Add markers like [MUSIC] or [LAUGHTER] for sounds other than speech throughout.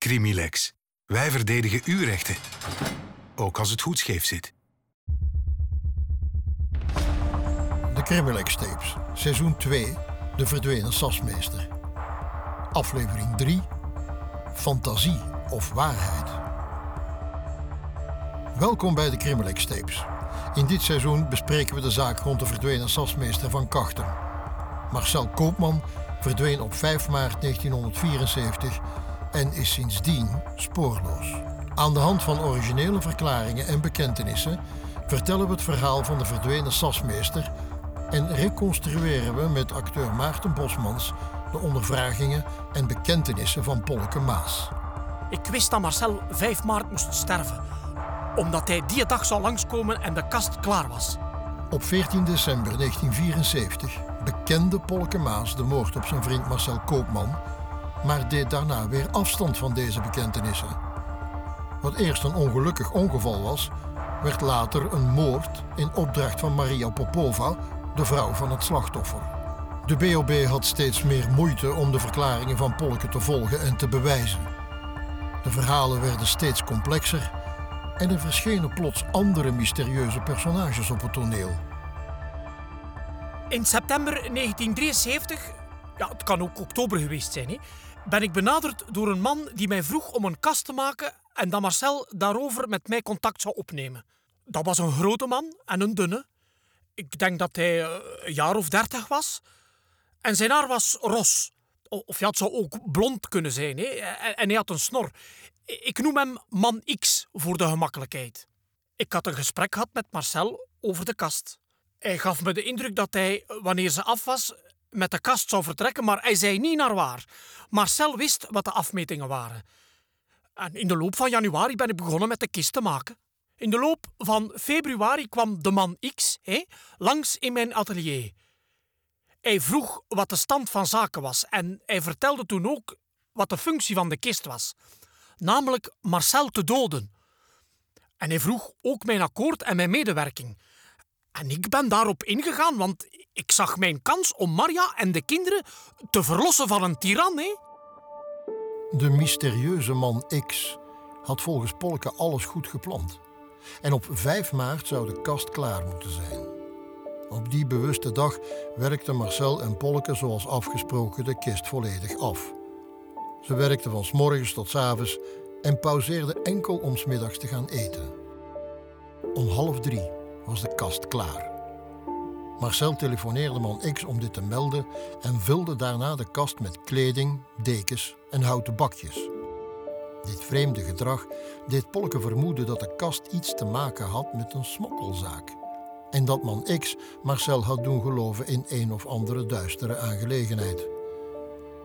Crimilex. Wij verdedigen uw rechten. Ook als het goed scheef zit. De Crimilex Tapes, seizoen 2, De Verdwenen Sasmeester. Aflevering 3, Fantasie of Waarheid. Welkom bij de Crimilex Tapes. In dit seizoen bespreken we de zaak rond de verdwenen sasmeester van Kachten. Marcel Koopman verdween op 5 maart 1974 en is sindsdien spoorloos. Aan de hand van originele verklaringen en bekentenissen vertellen we het verhaal van de verdwenen sasmeester en reconstrueren we met acteur Maarten Bosmans de ondervragingen en bekentenissen van Polke Maas. Ik wist dat Marcel 5 maart moest sterven, omdat hij die dag zou langskomen en de kast klaar was. Op 14 december 1974 bekende Polke Maas de moord op zijn vriend Marcel Koopman, maar deed daarna weer afstand van deze bekentenissen. Wat eerst een ongelukkig ongeval was, werd later een moord in opdracht van Maria Popova, de vrouw van het slachtoffer. De BOB had steeds meer moeite om de verklaringen van Polke te volgen en te bewijzen. De verhalen werden steeds complexer en er verschenen plots andere mysterieuze personages op het toneel. In september 1973, ja, het kan ook oktober geweest zijn, hè, ben ik benaderd door een man die mij vroeg om een kast te maken en dat Marcel daarover met mij contact zou opnemen. Dat was een grote man en een dunne. Ik denk dat hij eh, een jaar of dertig was. En zijn haar was ros. Of ja, het zou ook blond kunnen zijn. Hè? En hij had een snor. Ik noem hem Man X voor de gemakkelijkheid. Ik had een gesprek gehad met Marcel over de kast. Hij gaf me de indruk dat hij, wanneer ze af was, met de kast zou vertrekken, maar hij zei niet naar waar. Marcel wist wat de afmetingen waren. En in de loop van januari ben ik begonnen met de kist te maken. In de loop van februari kwam de man X hè, langs in mijn atelier. Hij vroeg wat de stand van zaken was en hij vertelde toen ook wat de functie van de kist was. Namelijk Marcel te doden. En hij vroeg ook mijn akkoord en mijn medewerking. En ik ben daarop ingegaan, want ik zag mijn kans om Maria en de kinderen te verlossen van een tiran. Hè? De mysterieuze man X had volgens Polke alles goed gepland. En op 5 maart zou de kast klaar moeten zijn. Op die bewuste dag werkten Marcel en Polke zoals afgesproken de kist volledig af. Ze werkten van 's morgens tot 's avonds en pauzeerden enkel om 's middags te gaan eten. Om half drie was de kast klaar. Marcel telefoneerde man X om dit te melden en vulde daarna de kast met kleding, dekens en houten bakjes. Dit vreemde gedrag deed Polke vermoeden dat de kast iets te maken had met een smokkelzaak. En dat man X Marcel had doen geloven in een of andere duistere aangelegenheid.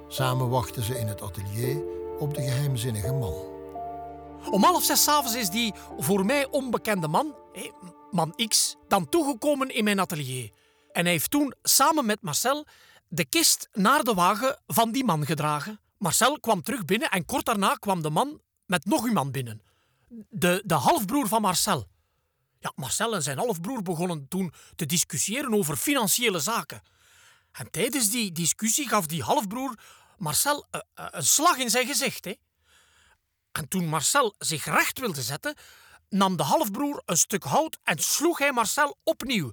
Samen wachten ze in het atelier op de geheimzinnige man. Om half zes avonds is die voor mij onbekende man, man X, dan toegekomen in mijn atelier. En hij heeft toen samen met Marcel de kist naar de wagen van die man gedragen. Marcel kwam terug binnen en kort daarna kwam de man met nog iemand binnen. De, de halfbroer van Marcel. Ja, Marcel en zijn halfbroer begonnen toen te discussiëren over financiële zaken. En tijdens die discussie gaf die halfbroer Marcel eh, eh, een slag in zijn gezicht. Hè? En toen Marcel zich recht wilde zetten, nam de halfbroer een stuk hout en sloeg hij Marcel opnieuw.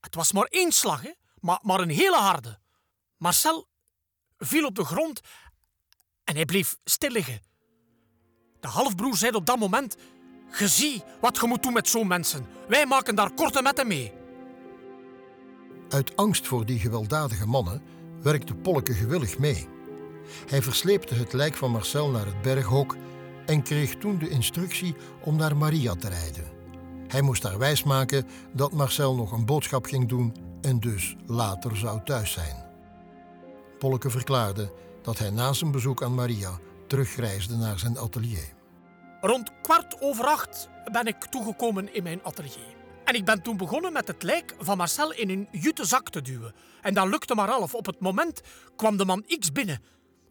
Het was maar één slag, hè? Maar, maar een hele harde. Marcel viel op de grond en hij bleef stil liggen. De halfbroer zei op dat moment: Je ziet wat je moet doen met zo'n mensen. Wij maken daar korte metten mee. Uit angst voor die gewelddadige mannen werkte Polke gewillig mee. Hij versleepte het lijk van Marcel naar het berghok en kreeg toen de instructie om naar Maria te rijden. Hij moest haar wijsmaken dat Marcel nog een boodschap ging doen en dus later zou thuis zijn. Polke verklaarde dat hij na zijn bezoek aan Maria terugreisde naar zijn atelier. Rond kwart over acht ben ik toegekomen in mijn atelier. En ik ben toen begonnen met het lijk van Marcel in een jute zak te duwen. En dat lukte maar half. Op het moment kwam de man X binnen.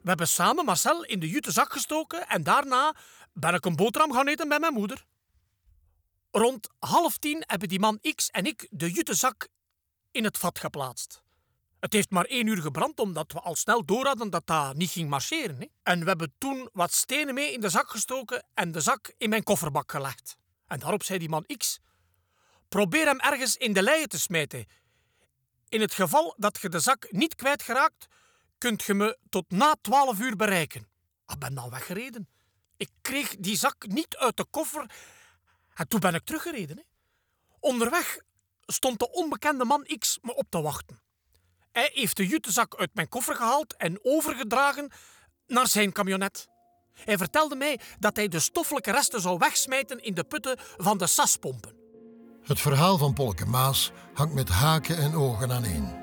We hebben samen Marcel in de jute zak gestoken en daarna ben ik een boterham gaan eten bij mijn moeder. Rond half tien hebben die man X en ik de jute zak in het vat geplaatst. Het heeft maar één uur gebrand, omdat we al snel door hadden dat dat niet ging marcheren. Hè? En we hebben toen wat stenen mee in de zak gestoken en de zak in mijn kofferbak gelegd. En daarop zei die man X: Probeer hem ergens in de leien te smijten. In het geval dat je de zak niet kwijtgeraakt, kunt je me tot na twaalf uur bereiken. Ik ben dan weggereden. Ik kreeg die zak niet uit de koffer en toen ben ik teruggereden. Hè. Onderweg stond de onbekende man X me op te wachten. Hij heeft de jutezak uit mijn koffer gehaald en overgedragen naar zijn camionet. Hij vertelde mij dat hij de stoffelijke resten zou wegsmijten in de putten van de saspompen. Het verhaal van Polke Maas hangt met haken en ogen aaneen.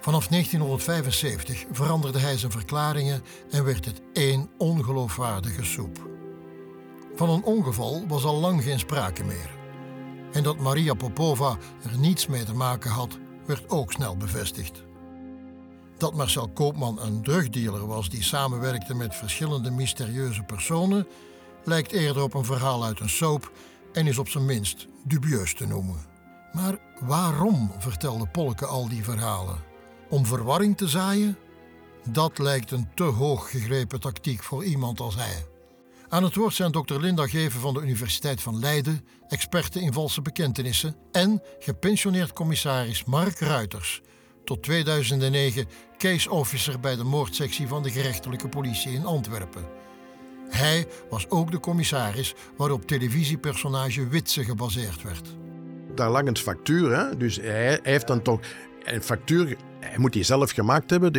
Vanaf 1975 veranderde hij zijn verklaringen en werd het één ongeloofwaardige soep. Van een ongeval was al lang geen sprake meer. En dat Maria Popova er niets mee te maken had, werd ook snel bevestigd. Dat Marcel Koopman een drugdealer was die samenwerkte met verschillende mysterieuze personen, lijkt eerder op een verhaal uit een soap en is op zijn minst dubieus te noemen. Maar waarom vertelde Polke al die verhalen? Om verwarring te zaaien? Dat lijkt een te hoog gegrepen tactiek voor iemand als hij. Aan het woord zijn dokter Linda Geven van de Universiteit van Leiden, experte in valse bekentenissen, en gepensioneerd commissaris Mark Ruiters, tot 2009 case officer bij de moordsectie van de gerechtelijke politie in Antwerpen. Hij was ook de commissaris waarop televisiepersonage Witse gebaseerd werd. Daar lag een factuur, hè? dus hij, hij heeft dan toch een factuur, hij moet die zelf gemaakt hebben.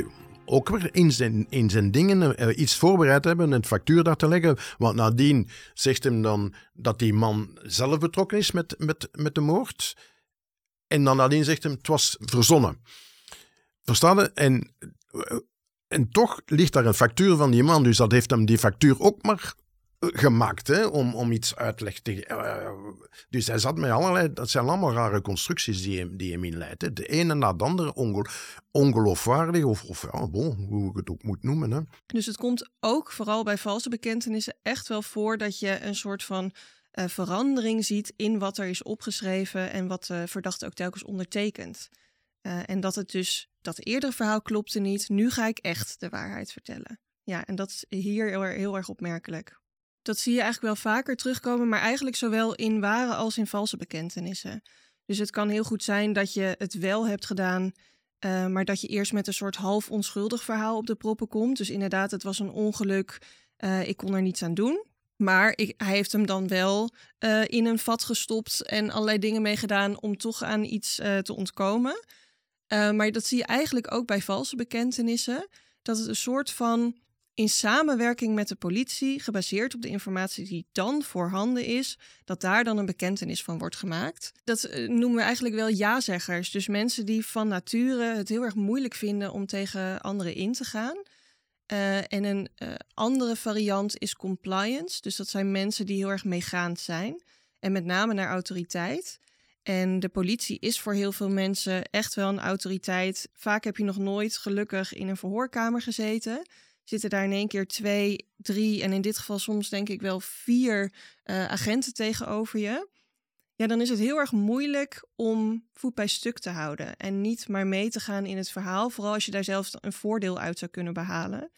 Ook weer in zijn, in zijn dingen uh, iets voorbereid hebben, een factuur daar te leggen. Want nadien zegt hem dan dat die man zelf betrokken is met, met, met de moord. En dan nadien zegt hem, het was verzonnen. Verstaan? En, en toch ligt daar een factuur van die man. Dus dat heeft hem die factuur ook maar gemaakt hè, om, om iets uitleg te uh, Dus hij zat met allerlei, dat zijn allemaal rare constructies die hem, die inleidt. De ene na de andere onge, ongeloofwaardig, of, of ja, bon, hoe ik het ook moet noemen. Hè. Dus het komt ook vooral bij valse bekentenissen echt wel voor dat je een soort van uh, verandering ziet in wat er is opgeschreven en wat de verdachte ook telkens ondertekent. Uh, en dat het dus, dat eerdere verhaal klopte niet, nu ga ik echt de waarheid vertellen. Ja, en dat is hier heel erg opmerkelijk. Dat zie je eigenlijk wel vaker terugkomen, maar eigenlijk zowel in ware als in valse bekentenissen. Dus het kan heel goed zijn dat je het wel hebt gedaan, uh, maar dat je eerst met een soort half onschuldig verhaal op de proppen komt. Dus inderdaad, het was een ongeluk, uh, ik kon er niets aan doen. Maar ik, hij heeft hem dan wel uh, in een vat gestopt en allerlei dingen mee gedaan om toch aan iets te ontkomen. maar dat zie je eigenlijk ook bij valse bekentenissen. Dat het een soort van in samenwerking met de politie, gebaseerd op de informatie die dan voorhanden is, dat daar dan een bekentenis van wordt gemaakt. Dat uh, noemen we eigenlijk wel ja-zeggers. Dus mensen die van nature het heel erg moeilijk vinden om tegen anderen in te gaan. Uh, en een uh, andere variant is compliance. Dus dat zijn mensen die heel erg meegaand zijn. En met name naar autoriteit. En de politie is voor heel veel mensen echt wel een autoriteit. Vaak heb je nog nooit gelukkig in een verhoorkamer gezeten zitten daar in één keer twee, drie en in dit geval soms denk ik wel vier uh, agenten tegenover je. Ja, dan is het heel erg moeilijk om voet bij stuk te houden en niet maar mee te gaan in het verhaal, vooral als je daar zelf een voordeel uit zou kunnen behalen.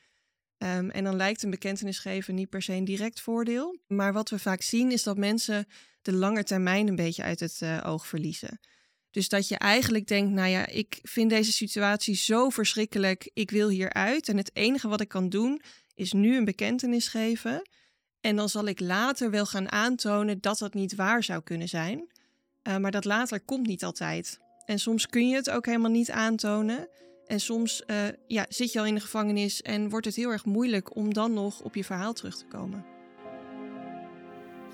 Um, en dan lijkt een bekentenis geven niet per se een direct voordeel. Maar wat we vaak zien is dat mensen de lange termijn een beetje uit het uh, oog verliezen. Dus dat je eigenlijk denkt, nou ja, ik vind deze situatie zo verschrikkelijk, ik wil hieruit. En het enige wat ik kan doen is nu een bekentenis geven. En dan zal ik later wel gaan aantonen dat dat niet waar zou kunnen zijn. Uh, maar dat later komt niet altijd. En soms kun je het ook helemaal niet aantonen. En soms uh, ja, zit je al in de gevangenis en wordt het heel erg moeilijk om dan nog op je verhaal terug te komen.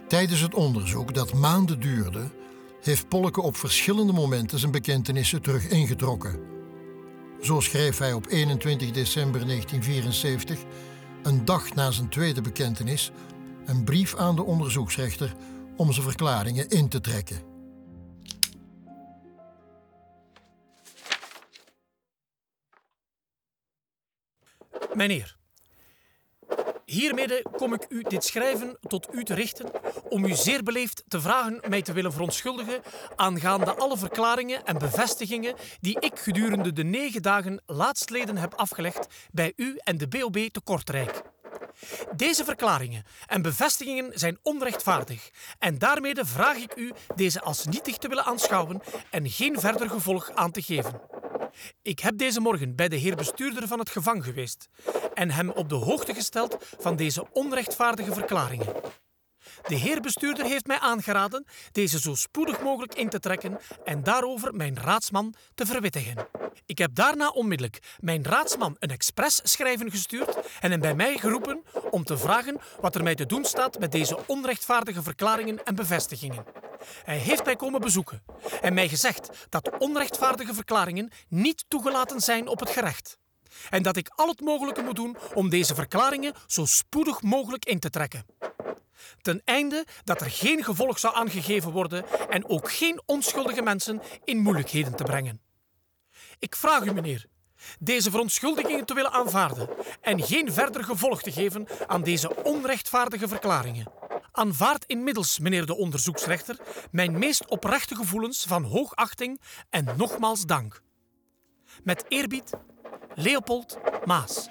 Tijdens het onderzoek dat maanden duurde, heeft Polke op verschillende momenten zijn bekentenissen terug ingetrokken. Zo schreef hij op 21 december 1974, een dag na zijn tweede bekentenis, een brief aan de onderzoeksrechter om zijn verklaringen in te trekken. Meneer, Hiermee kom ik u dit schrijven tot u te richten om u zeer beleefd te vragen mij te willen verontschuldigen aangaande alle verklaringen en bevestigingen die ik gedurende de negen dagen laatstleden heb afgelegd bij u en de BOB te Kortrijk. Deze verklaringen en bevestigingen zijn onrechtvaardig en daarmee vraag ik u deze als nietig te willen aanschouwen en geen verder gevolg aan te geven. Ik heb deze morgen bij de heer bestuurder van het gevang geweest en hem op de hoogte gesteld van deze onrechtvaardige verklaringen. De heer bestuurder heeft mij aangeraden deze zo spoedig mogelijk in te trekken en daarover mijn raadsman te verwittigen. Ik heb daarna onmiddellijk mijn raadsman een express-schrijven gestuurd en hem bij mij geroepen om te vragen wat er mij te doen staat met deze onrechtvaardige verklaringen en bevestigingen. Hij heeft mij komen bezoeken en mij gezegd dat onrechtvaardige verklaringen niet toegelaten zijn op het gerecht. En dat ik al het mogelijke moet doen om deze verklaringen zo spoedig mogelijk in te trekken. Ten einde dat er geen gevolg zou aangegeven worden en ook geen onschuldige mensen in moeilijkheden te brengen. Ik vraag u, meneer, deze verontschuldigingen te willen aanvaarden en geen verder gevolg te geven aan deze onrechtvaardige verklaringen. Aanvaard inmiddels, meneer de onderzoeksrechter, mijn meest oprechte gevoelens van hoogachting en nogmaals dank. Met eerbied, Leopold Maas.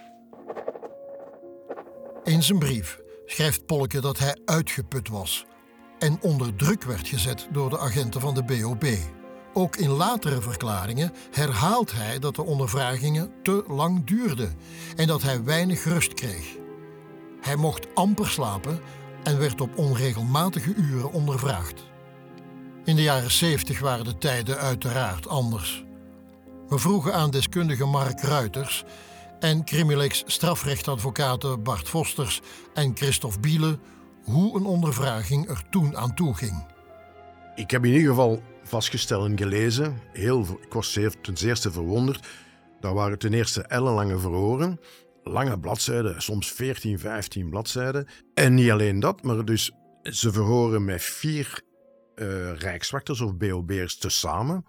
In zijn brief schrijft Polke dat hij uitgeput was en onder druk werd gezet door de agenten van de BOB. Ook in latere verklaringen herhaalt hij dat de ondervragingen te lang duurden en dat hij weinig rust kreeg. Hij mocht amper slapen en werd op onregelmatige uren ondervraagd. In de jaren 70 waren de tijden uiteraard anders. We vroegen aan deskundige Mark Ruiters en Crimilex strafrechtadvocaten Bart Vosters en Christophe Biele hoe een ondervraging er toen aan toe ging. Ik heb in ieder geval vastgesteld en gelezen, heel, ik was ten zeerste verwonderd. Dat waren ten eerste ellenlange verhoren, lange bladzijden, soms 14, 15 bladzijden. En niet alleen dat, maar dus ze verhoren met vier uh, rijkswachters of BOB'ers tezamen.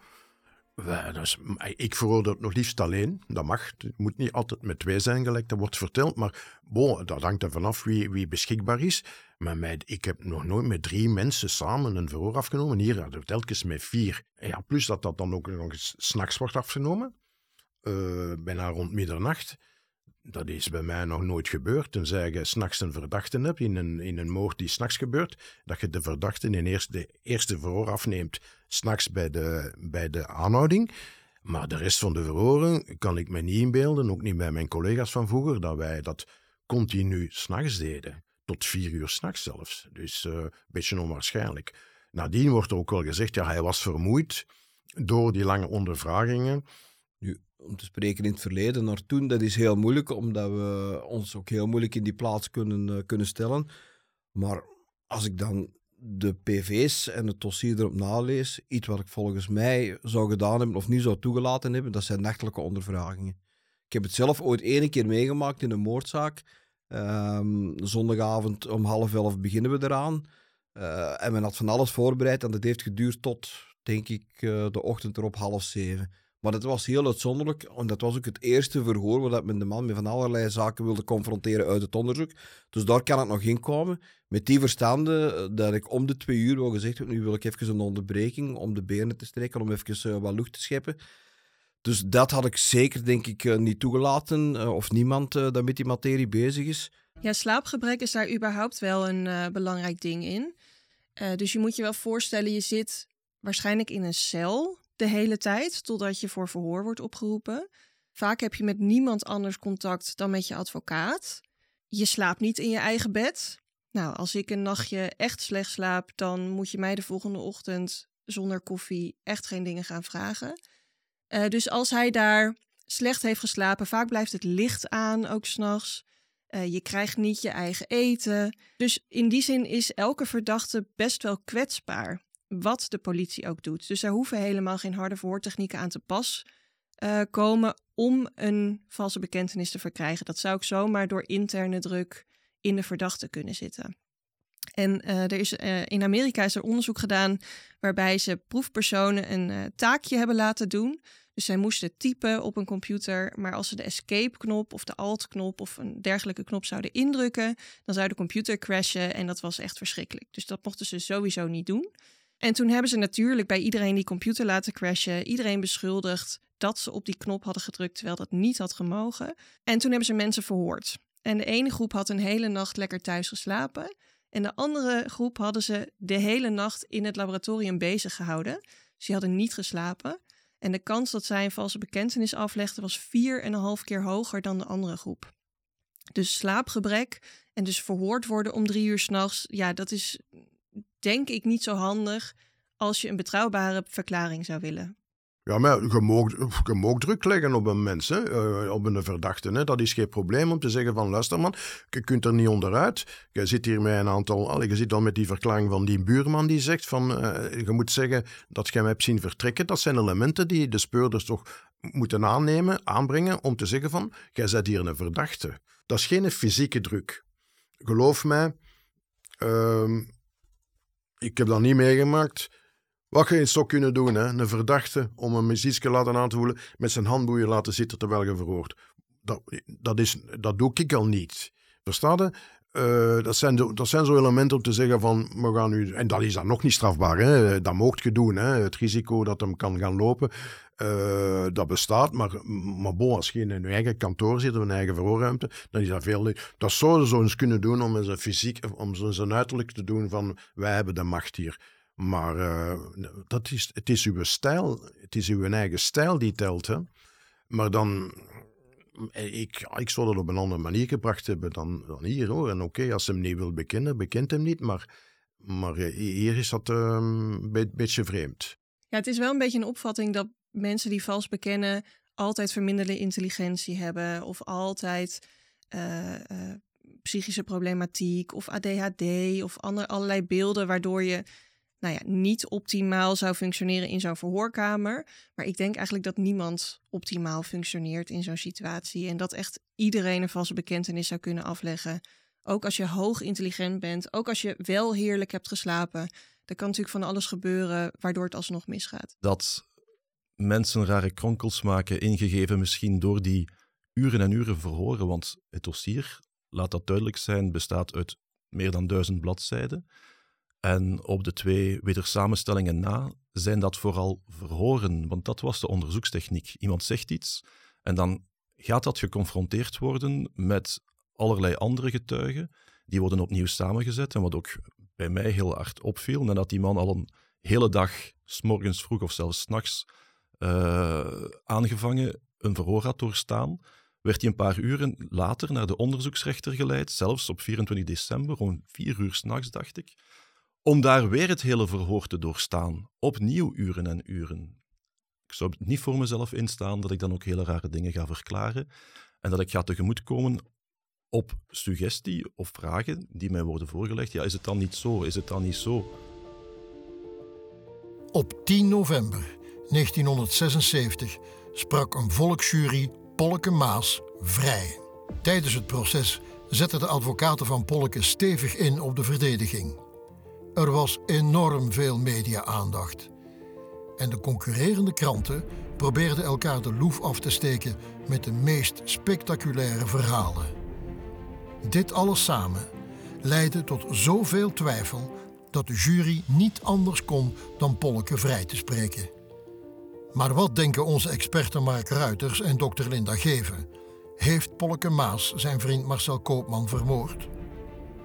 Dus, ik verhoor dat nog liefst alleen. Dat mag. Het moet niet altijd met twee zijn, gelijk dat wordt verteld. Maar bon, dat hangt er vanaf wie, wie beschikbaar is. Maar met, ik heb nog nooit met drie mensen samen een verhoor afgenomen. Hier hadden we telkens met vier. Ja, plus dat dat dan ook nog eens s'nachts wordt afgenomen. Uh, bijna rond middernacht. Dat is bij mij nog nooit gebeurd. Tenzij je s'nachts een verdachte hebt in een, in een moord die s'nachts gebeurt, dat je de verdachte in eerst de eerste verhoor afneemt, s'nachts bij de, bij de aanhouding. Maar de rest van de verhoren kan ik me niet inbeelden, ook niet bij mijn collega's van vroeger, dat wij dat continu s'nachts deden. Tot vier uur s'nachts zelfs. Dus uh, een beetje onwaarschijnlijk. Nadien wordt er ook wel gezegd, ja, hij was vermoeid door die lange ondervragingen. Nu, om te spreken in het verleden naar toen, dat is heel moeilijk, omdat we ons ook heel moeilijk in die plaats kunnen, uh, kunnen stellen. Maar als ik dan de PV's en het dossier erop nalees, iets wat ik volgens mij zou gedaan hebben of niet zou toegelaten hebben, dat zijn nachtelijke ondervragingen. Ik heb het zelf ooit één keer meegemaakt in een moordzaak. Um, zondagavond om half elf beginnen we eraan. Uh, en men had van alles voorbereid en dat heeft geduurd tot, denk ik, uh, de ochtend erop half zeven. Maar dat was heel uitzonderlijk. En dat was ook het eerste verhoor waar men de man met van allerlei zaken wilde confronteren uit het onderzoek. Dus daar kan het nog in komen. Met die verstande eh, dat ik om de twee uur wel gezegd heb, nu wil ik even een onderbreking om de benen te strekken, om even uh, wat lucht te scheppen. Dus dat had ik zeker, denk ik, uh, niet toegelaten. Of niemand dat met die materie bezig is. Ja, slaapgebrek is daar überhaupt wel een belangrijk ding in. dus je moet je wel voorstellen, je zit waarschijnlijk in een cel de hele tijd totdat je voor verhoor wordt opgeroepen. Vaak heb je met niemand anders contact dan met je advocaat. Je slaapt niet in je eigen bed. Nou, als ik een nachtje echt slecht slaap, dan moet je mij de volgende ochtend zonder koffie echt geen dingen gaan vragen. Uh, dus als hij daar slecht heeft geslapen, vaak blijft het licht aan, ook s'nachts. Uh, je krijgt niet je eigen eten. Dus in die zin is elke verdachte best wel kwetsbaar wat de politie ook doet. Dus daar hoeven helemaal geen harde verhoortechnieken aan te pas uh, komen om een valse bekentenis te verkrijgen. Dat zou ook zomaar door interne druk in de verdachte kunnen zitten. En uh, er is, uh, in Amerika is er onderzoek gedaan waarbij ze proefpersonen een taakje hebben laten doen. Dus zij moesten typen op een computer, maar als ze de escape-knop of de alt-knop of een dergelijke knop zouden indrukken, dan zou de computer crashen en dat was echt verschrikkelijk. Dus dat mochten ze sowieso niet doen. En toen hebben ze natuurlijk bij iedereen die computer laten crashen, iedereen beschuldigd dat ze op die knop hadden gedrukt terwijl dat niet had gemogen. En toen hebben ze mensen verhoord. En de ene groep had een hele nacht lekker thuis geslapen. En de andere groep hadden ze de hele nacht in het laboratorium bezig gehouden. Ze hadden niet geslapen. En de kans dat zij een valse bekentenis aflegden was vier en een half keer hoger dan de andere groep. Dus slaapgebrek en dus verhoord worden om drie uur s'nachts, ja, dat is denk ik niet zo handig als je een betrouwbare verklaring zou willen. Ja, maar je mag, mag druk leggen op een mens, hè, eh, op een verdachte. Hè. Dat is geen probleem om te zeggen van, luister man, je kunt er niet onderuit. Je zit hier met een aantal, je zit dan met die verklaring van die buurman die zegt van, uh, je moet zeggen dat je hem hebt zien vertrekken. Dat zijn elementen die de speurders toch moeten aannemen, aanbrengen, om te zeggen van, jij bent hier een verdachte. Dat is geen fysieke druk. Geloof mij, uh, ik heb dat niet meegemaakt wat je eens zou kunnen doen, hè? een verdachte om een muziekje laten aan te voelen, met zijn handboeien laten zitten terwijl je verhoort. Dat, dat, is, dat doe ik al niet. Versta uh, dat, zijn dat zijn zo elementen om te zeggen van, we gaan nu... En dat is dan nog niet strafbaar, hè? dat mocht je doen. Hè? Het risico dat hem kan gaan lopen, uh, dat bestaat. Maar, maar bon, als je in een eigen kantoor zit of een eigen verhoorruimte, dan is dat veel... Dat zouden ze eens kunnen doen om zijn fysiek, om zijn uiterlijk te doen van, wij hebben de macht hier. Maar uh, dat is, het is uw stijl, het is uw eigen stijl die telt. Hè? Maar dan, eh, ik, ik zou dat op een andere manier gebracht hebben dan, dan hier hoor. En oké, als ze hem niet wil bekennen, bekent hem niet. Maar, maar eh, hier is dat ehm, een beetje vreemd. Ja, het is wel een beetje een opvatting dat mensen die vals bekennen altijd verminderde intelligentie hebben. Of altijd uh, uh, psychische problematiek of ADHD of allerlei beelden waardoor je nou ja, niet optimaal zou functioneren in zo'n verhoorkamer. Maar ik denk eigenlijk dat niemand optimaal functioneert in zo'n situatie. En dat echt iedereen een valse bekentenis zou kunnen afleggen. Ook als je hoog intelligent bent, ook als je wel heerlijk hebt geslapen. Er kan natuurlijk van alles gebeuren waardoor het alsnog misgaat. Dat mensen rare kronkels maken, ingegeven misschien door die uren en uren verhoren. Want het dossier, laat dat duidelijk zijn, bestaat uit meer dan duizend bladzijden. En op de twee wedersamenstellingen na zijn dat vooral verhoren, want dat was de onderzoekstechniek. Iemand zegt iets en dan gaat dat geconfronteerd worden met allerlei andere getuigen. Die worden opnieuw samengezet. En wat ook bij mij heel hard opviel, nadat die man al een hele dag, s morgens vroeg of zelfs s'nachts, uh, aangevangen een verhoor had doorstaan, werd hij een paar uren later naar de onderzoeksrechter geleid, zelfs op 24 december, om vier uur s'nachts, dacht ik om daar weer het hele verhoor te doorstaan. Opnieuw uren en uren. Ik zou niet voor mezelf instaan dat ik dan ook hele rare dingen ga verklaren en dat ik ga tegemoetkomen op suggestie of vragen die mij worden voorgelegd. Ja, is het dan niet zo? Is het dan niet zo? Op 10 november 1976 sprak een volksjury Polke Maas vrij. Tijdens het proces zetten de advocaten van Polke stevig in op de verdediging. Er was enorm veel media-aandacht. En de concurrerende kranten probeerden elkaar de loef af te steken met de meest spectaculaire verhalen. Dit alles samen leidde tot zoveel twijfel dat de jury niet anders kon dan Polke vrij te spreken. Maar wat denken onze experten Mark Ruiters en dokter Linda Geven? Heeft Polke Maas zijn vriend Marcel Koopman vermoord?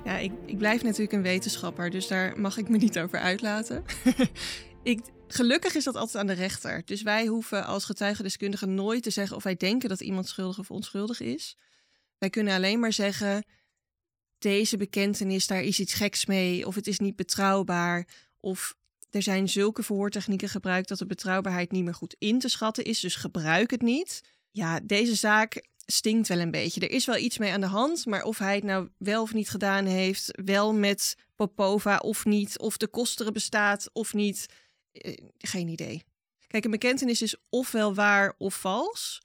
Ja, ik, ik blijf natuurlijk een wetenschapper, dus daar mag ik me niet over uitlaten. [LAUGHS] ik, gelukkig is dat altijd aan de rechter. Dus wij hoeven als getuigendeskundigen nooit te zeggen of wij denken dat iemand schuldig of onschuldig is. Wij kunnen alleen maar zeggen: deze bekentenis, daar is iets geks mee, of het is niet betrouwbaar, of er zijn zulke verhoortechnieken gebruikt dat de betrouwbaarheid niet meer goed in te schatten is, dus gebruik het niet. Ja, deze zaak stinkt wel een beetje. Er is wel iets mee aan de hand, maar of hij het nou wel of niet gedaan heeft, wel met Popova of niet, of de kosteren bestaat of niet, eh, geen idee. Kijk, een bekentenis is ofwel waar of vals.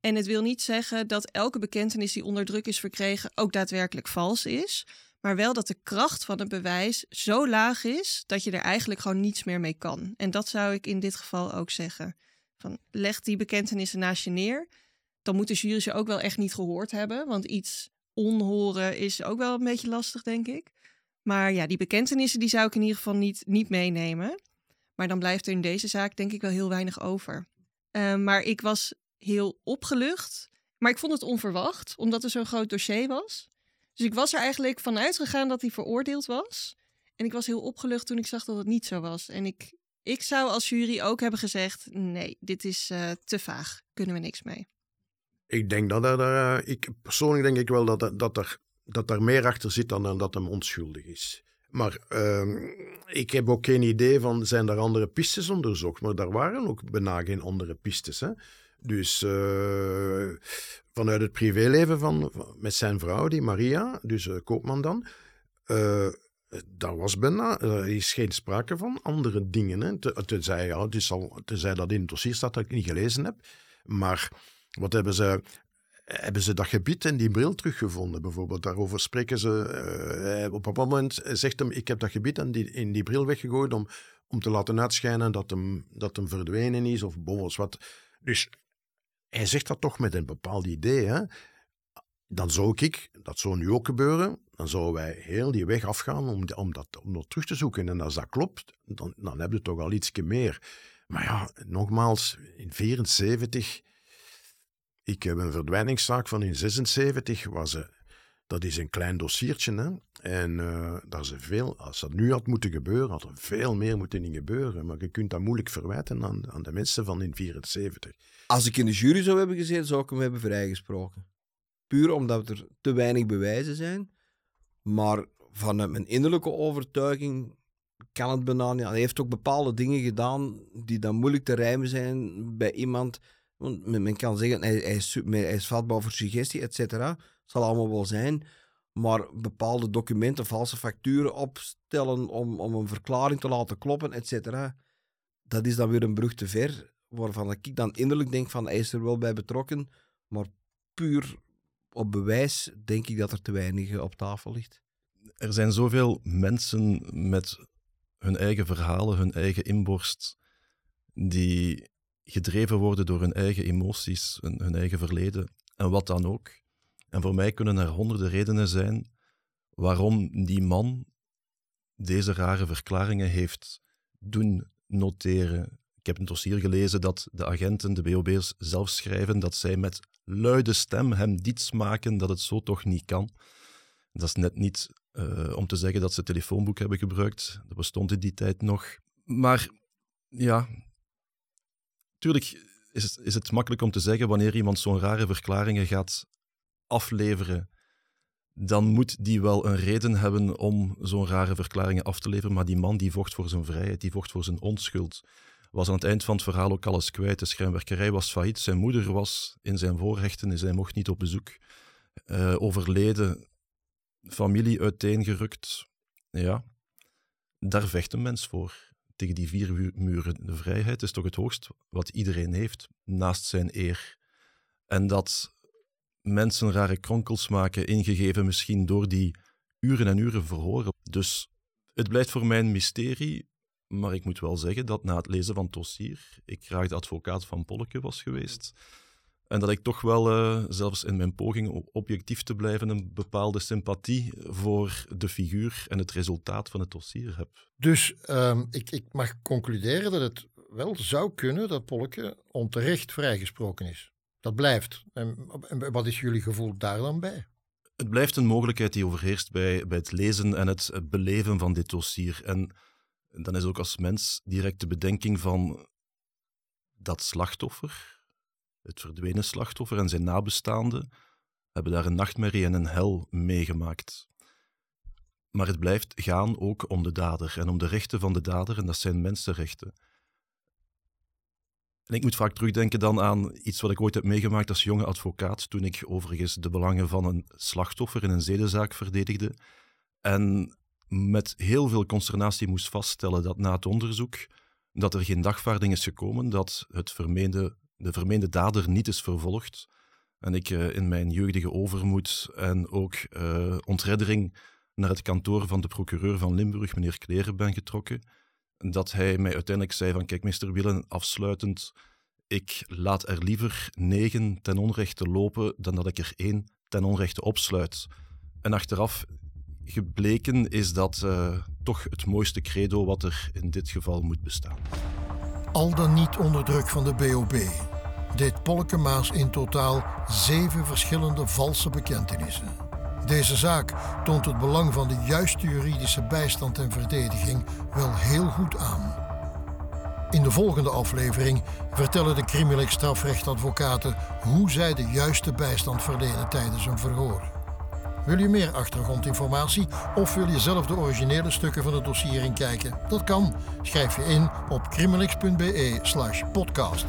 En het wil niet zeggen dat elke bekentenis die onder druk is verkregen ook daadwerkelijk vals is. Maar wel dat de kracht van het bewijs zo laag is dat je er eigenlijk gewoon niets meer mee kan. En dat zou ik in dit geval ook zeggen Van, leg die bekentenissen naast je neer. Dan moet de jury ze ook wel echt niet gehoord hebben. Want iets onhoren is ook wel een beetje lastig, denk ik. Maar ja, die bekentenissen die zou ik in ieder geval niet, niet meenemen. Maar dan blijft er in deze zaak denk ik wel heel weinig over. Uh, maar ik was heel opgelucht. Maar ik vond het onverwacht, omdat er zo'n groot dossier was. Dus ik was er eigenlijk van uitgegaan dat hij veroordeeld was. En ik was heel opgelucht toen ik zag dat het niet zo was. En ik, ik zou als jury ook hebben gezegd: nee, dit is uh, te vaag. Kunnen we niks mee. Ik denk dat er, uh, ik, persoonlijk denk ik wel dat, er, dat, er, dat er meer achter zit dan dat hem onschuldig is. Maar uh, ik heb ook geen idee van, zijn er andere pistes onderzocht? Maar daar waren ook bijna geen andere pistes. Hè? Dus uh, vanuit het privéleven van, met zijn vrouw, die Maria, dus uh, Koopman dan, uh, daar was bijna, er is geen sprake van andere dingen. Hè. Te, tenzij, ja, het is al, tenzij dat in het dossier staat dat ik niet gelezen heb. Maar wat hebben ze, hebben ze dat gebied en die bril teruggevonden, bijvoorbeeld. Daarover spreken ze. Op een moment zegt hem: Ik heb dat gebied en die, in die bril weggegooid om, om te laten uitschijnen dat hem, dat hem verdwenen is of boos wat. Dus hij zegt dat toch met een bepaald idee. Hè? Dan zou ik, dat zou nu ook gebeuren, dan zouden wij heel die weg afgaan om, om, dat, om dat terug te zoeken. En als dat klopt, dan, dan heb je toch al iets meer. Maar ja, nogmaals, in 74 ik heb een verdwijningszaak van in 76. Was, dat is een klein dossiertje. Hè? En uh, daar is veel, als dat nu had moeten gebeuren, had er veel meer moeten in gebeuren. Maar je kunt dat moeilijk verwijten aan, aan de mensen van in 74. Als ik in de jury zou hebben gezeten, zou ik hem hebben vrijgesproken. Puur omdat er te weinig bewijzen zijn. Maar vanuit mijn innerlijke overtuiging kan het niet. Hij heeft ook bepaalde dingen gedaan die dan moeilijk te rijmen zijn bij iemand want men kan zeggen, hij, hij, is, hij is vatbaar voor suggestie, et cetera. Zal allemaal wel zijn. Maar bepaalde documenten, valse facturen opstellen om, om een verklaring te laten kloppen, et cetera. Dat is dan weer een brug te ver. Waarvan ik dan innerlijk denk van, hij is er wel bij betrokken. Maar puur op bewijs denk ik dat er te weinig op tafel ligt. Er zijn zoveel mensen met hun eigen verhalen, hun eigen inborst, die gedreven worden door hun eigen emoties, hun eigen verleden en wat dan ook. En voor mij kunnen er honderden redenen zijn waarom die man deze rare verklaringen heeft doen noteren. Ik heb een dossier gelezen dat de agenten, de BOB's, zelf schrijven dat zij met luide stem hem diets maken dat het zo toch niet kan. Dat is net niet uh, om te zeggen dat ze het telefoonboek hebben gebruikt. Dat bestond in die tijd nog. Maar ja, Tuurlijk is is het makkelijk om te zeggen wanneer iemand zo'n rare verklaringen gaat afleveren, dan moet die wel een reden hebben om zo'n rare verklaringen af te leveren. Maar die man die vocht voor zijn vrijheid, die vocht voor zijn onschuld, was aan het eind van het verhaal ook alles kwijt. De schrijnwerkerij was failliet, zijn moeder was in zijn voorrechten en zij mocht niet op bezoek. Uh, overleden, familie uiteengerukt. Ja, daar vecht een mens voor tegen die vier muren. De vrijheid is toch het hoogst wat iedereen heeft, naast zijn eer. En dat mensen rare kronkels maken, ingegeven misschien door die uren en uren verhoren. Dus het blijft voor mij een mysterie, maar ik moet wel zeggen dat na het lezen van het dossier ik graag de advocaat van Polleke was geweest. En dat ik toch wel, uh, zelfs in mijn poging om objectief te blijven, een bepaalde sympathie voor de figuur en het resultaat van het dossier heb. Dus um, ik, ik mag concluderen dat het wel zou kunnen dat Polke onterecht vrijgesproken is. Dat blijft. En, wat is jullie gevoel daar dan bij? Het blijft een mogelijkheid die overheerst bij, bij het lezen en het beleven van dit dossier. En dan is ook als mens direct de bedenking van dat slachtoffer, het verdwenen slachtoffer en zijn nabestaanden hebben daar een nachtmerrie en een hel meegemaakt. Maar het blijft gaan ook om de dader en om de rechten van de dader, en dat zijn mensenrechten. Ik moet vaak terugdenken dan aan iets wat ik ooit heb meegemaakt als jonge advocaat, toen ik overigens de belangen van een slachtoffer in een zedenzaak verdedigde. En met heel veel consternatie moest vaststellen dat na het onderzoek dat er geen dagvaarding is gekomen, dat het vermeende de vermeende dader niet is vervolgd. En ik uh, in mijn jeugdige overmoed en ook uh, ontreddering naar het kantoor van de procureur van Limburg, meneer Kleren, ben getrokken. Dat hij mij uiteindelijk zei van, kijk, meester Willen, afsluitend, ik laat er liever negen ten onrechte lopen dan dat ik er één ten onrechte opsluit. En achteraf gebleken is dat uh, toch het mooiste credo wat er in dit geval moet bestaan. Al dan niet onder druk van de BOB deed Polkemaas in totaal zeven verschillende valse bekentenissen. Deze zaak toont het belang van de juiste juridische bijstand en verdediging wel heel goed aan. In de volgende aflevering vertellen de crimineel strafrechtadvocaten hoe zij de juiste bijstand verlenen tijdens een verhoor. Wil je meer achtergrondinformatie of wil je zelf de originele stukken van het dossier inkijken? Dat kan. Schrijf je in op criminalix.be/podcast.